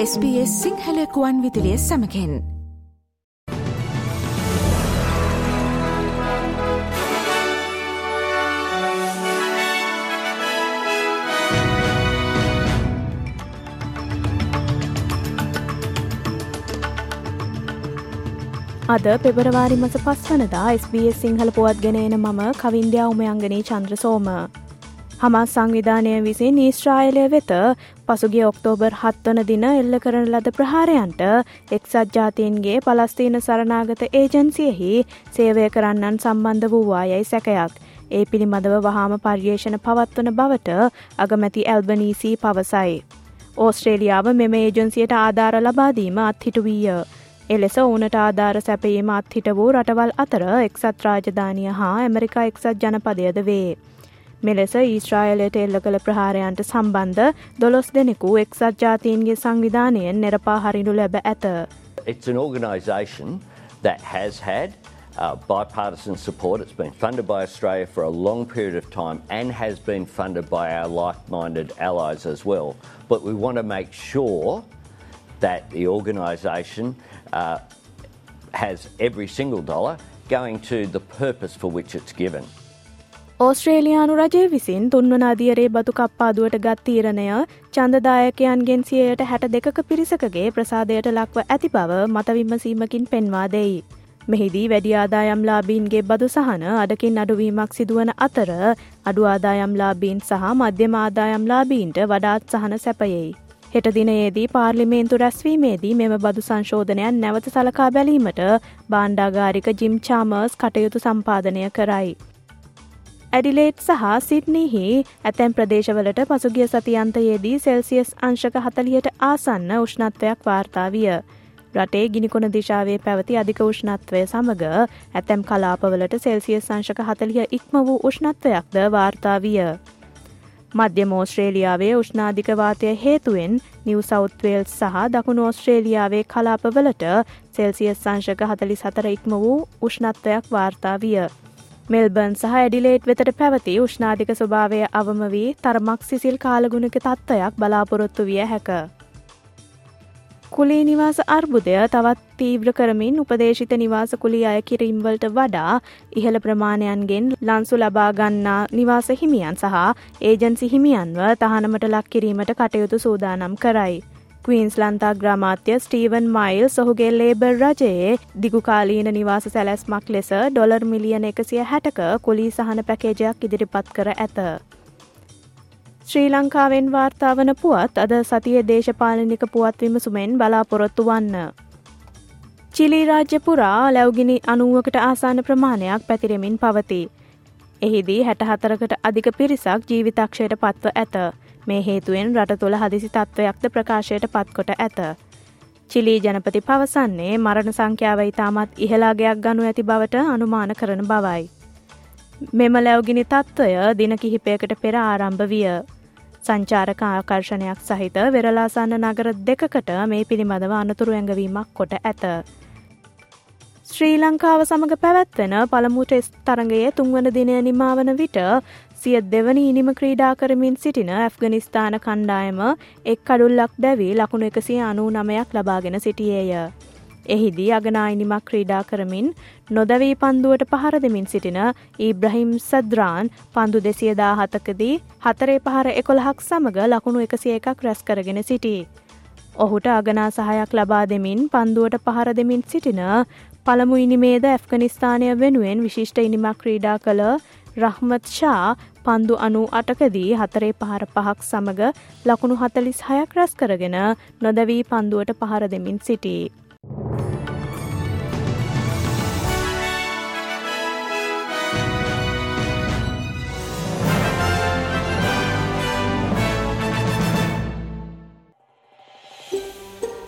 SBS සිංහලකුවන් විදිලිය සමකෙන් අද පෙබරවාරි මස පස්වනදා SBS සිංහල පුවත් ගෙනන මම කවින්දයා උමයංගනී චන්ද්‍ර සෝම. හමස් සංවිධානය විසින් ඊස්ට්‍රායිලය වෙත පසුගේ ඔක්තෝබර් හත්වන දින එල්ල කරන ලද ප්‍රහාරයන්ට එක්සත් ජාතීන්ගේ පලස්තීන සරනාගත ඒජන්සියෙහි සේවය කරන්නන් සම්බන්ධ වූවා යැයි සැකයක්. ඒ පිළිබඳව වහාම පර්යේෂණ පවත්වන බවට අගමැති ඇල්බනීසී පවසයි. ඕස්ට්‍රේලියාව මෙම ඒජන්සියට ආධාර ලබාදීම අත්හිටු වීය. එලෙස ඕනට ආධාර සැපීම අත්හිට වූ රටවල් අතර එක්සත් රාජධානය හා ඇමරිකා එක්සත් ජනපදයද වේ. මෙලෙස ඊශ්‍රායලයට එල්ල කළ ප්‍රහාරයන්ට සම්බන්ධ දොළොස් දෙනෙකු එක්සත් ජාතීන්ගේ සංවිධානයෙන් නෙරපා හරිනු ලැබ ඇත. It's an organisation that has had uh, bipartisan support. It's been funded by Australia for a long period of time and has been funded by our like minded allies as well. But we want to make sure that the organisation uh, has every single dollar going to the purpose for which it's given. ඕස්ට්‍රේලයානු රජය විසින් තුන්වන අදියරේ බතු කප්පාදුවට ගත් තීරණය චන්දදායකයන්ගෙන් සියයට හැට දෙකක පිරිසකගේ ප්‍රසාදයට ලක්ව ඇති බව මතවිමසීමකින් පෙන්වා දෙයි. මෙහිදී වැඩි ආදායම්ලාබීන්ගේ බදු සහන අඩකින් අඩුවීමක් සිදුවන අතර අඩු ආදායම්ලාබීන් සහ මධ්‍යම ආදායම්ලාබීන්ට වඩාත් සහන සැපයෙයි. හෙට දිනයේදී පාර්ලිමේන්තු රැස්වීමේදී මෙම බදු සංශෝධනයන් නැවත සලකා බැලීමට බාණ්ඩාගාරික ජිම් චාමර්ස් කටයුතු සම්පාදනය කරයි. ඇඩිලේට් සහ සිට්නීහි ඇතැම් ප්‍රදේශවලට පසුගිය සතියන්තයේදී සෙල්සියස් අංශක හතලියට ආසන්න උෂ්ණත්වයක් වාර්තා විය. රටේ ගිනිකොන දිශාවේ පැවති අධික උෂ්ණත්වය සමඟ ඇතැම් කලාපවලට සෙල්සිය සංශක හතලිය ඉක්ම වූ උෂ්ණත්වයක්ද වාර්තා විය. මධ්‍යම ඕස්ට්‍රේලියාවේ උෂ්නාධිකවාතය හේතුවෙන් නිව් සෞත්වේල්ස් සහ දකුණු ඕස්ට්‍රේලියාවේ කලාපවලට සෙල්සියස් සංශක හතලි සතර ඉක්ම වූ උෂ්ණත්වයක් වාර්තා විය. මෙල්බන් සහ ඇඩිලේට් වෙතට පැවති උෂ්නාධික ස්වභාවය අවම වී තරමක් සිසිල් කාලගුණක තත්ත්වයක් බලාපොරොත්තු විය හැක. කුලේ නිවාස අර්බුදය තවත් තීව්‍ර කරමින් උපදේශිත නිවාස කුලි අය කිරීම්වලට වඩා ඉහළ ප්‍රමාණයන්ගෙන් ලන්සු ලබාගන්නා නිවාස හිමියන් සහ ඒජන්සි හිමියන්ව තහනමට ලක් කිරීමට කටයුතු සූදානම් කරයි. කවීන්ස් ලන්තා ග්‍රාමාත්‍ය ස්ටීවන් මයිල් සොහුගේ ලේබර් රජයේ දිගුකාලීන නිවාස සැලැස්මක් ලෙස ඩොලර් මිලියන එකසිය හැටක කුලී සහන පැකේජයක් ඉදිරිපත් කර ඇත. ශ්‍රී ලංකාවෙන් වාර්තාාවන පුවත් අද සතිය දේශපාලනික පුවත් විමසුමෙන් බලාපොරොත්තු වන්න. චිලි රාජ්‍ය පුරා ලැවගිනි අනුවකට ආසාන ප්‍රමාණයක් පැතිරෙමින් පවති. එහිදී හැටහතරකට අධික පිරිසක් ජීවිතක්ෂයට පත්ව ඇත. මේ හේතුවෙන් රට තුළ හදිසි තත්ත්වයක්ද ප්‍රකාශයට පත්කොට ඇත. චිලී ජනපති පවසන්නේ මරණ සංඛ්‍යාව ඉතාමත් ඉහලාගයක් ගනු ඇති බවට අනුමාන කරන බවයි. මෙම ලැවගිනි තත්ත්වය දින කිහිපයකට පෙර ආරම්භ විය. සංචාරක ආකර්ශණයක් සහිත වෙරලාසන්න නගර දෙකකට මේ පිළිබඳව අනතුරු ඇඟවීමක් කොට ඇත. ශ්‍රී ලංකාව සමඟ පැවැත්වෙන පළමු ටෙස් තරගයේ තුන්වන දිනය නිමාවන විට සිය දෙවනි ඉනිම ක්‍රීඩා කරමින් සිටින ඇෆ්ගනිස්ථාන කණ්ඩායම එක් කඩුල්ලක් දැවී ලකුණු එකසිය අනූ නමයක් ලබාගෙන සිටියේය. එහිදී අගනායිනිමක් ක්‍රීඩා කරමින් නොදවී පන්දුවට පහර දෙමින් සිටින ඊබ්‍රහිම් සද්‍රාන් පන්දු දෙසියදා හතකදී හතරේ පහර එකොළහක් සමඟ ලකුණු එකසිය එකක් රැස් කරගෙන සිටී. ඔහුට අගනා සහයක් ලබා දෙමින් පන්දුවට පහර දෙමින් සිටින පළමු ඉනිමේද ඇෆ්ගනිස්ථානය වෙනුවෙන් විශිෂ්ට ඉනිමක් ක්‍රීඩා කළ රහ්මත් ෂා පන්දු අනු අටකදී හතරේ පහර පහක් සමඟ ලකුණු හතලිස් හයක් රැස් කරගෙන නොදවී පන්දුවට පහර දෙමින් සිටී.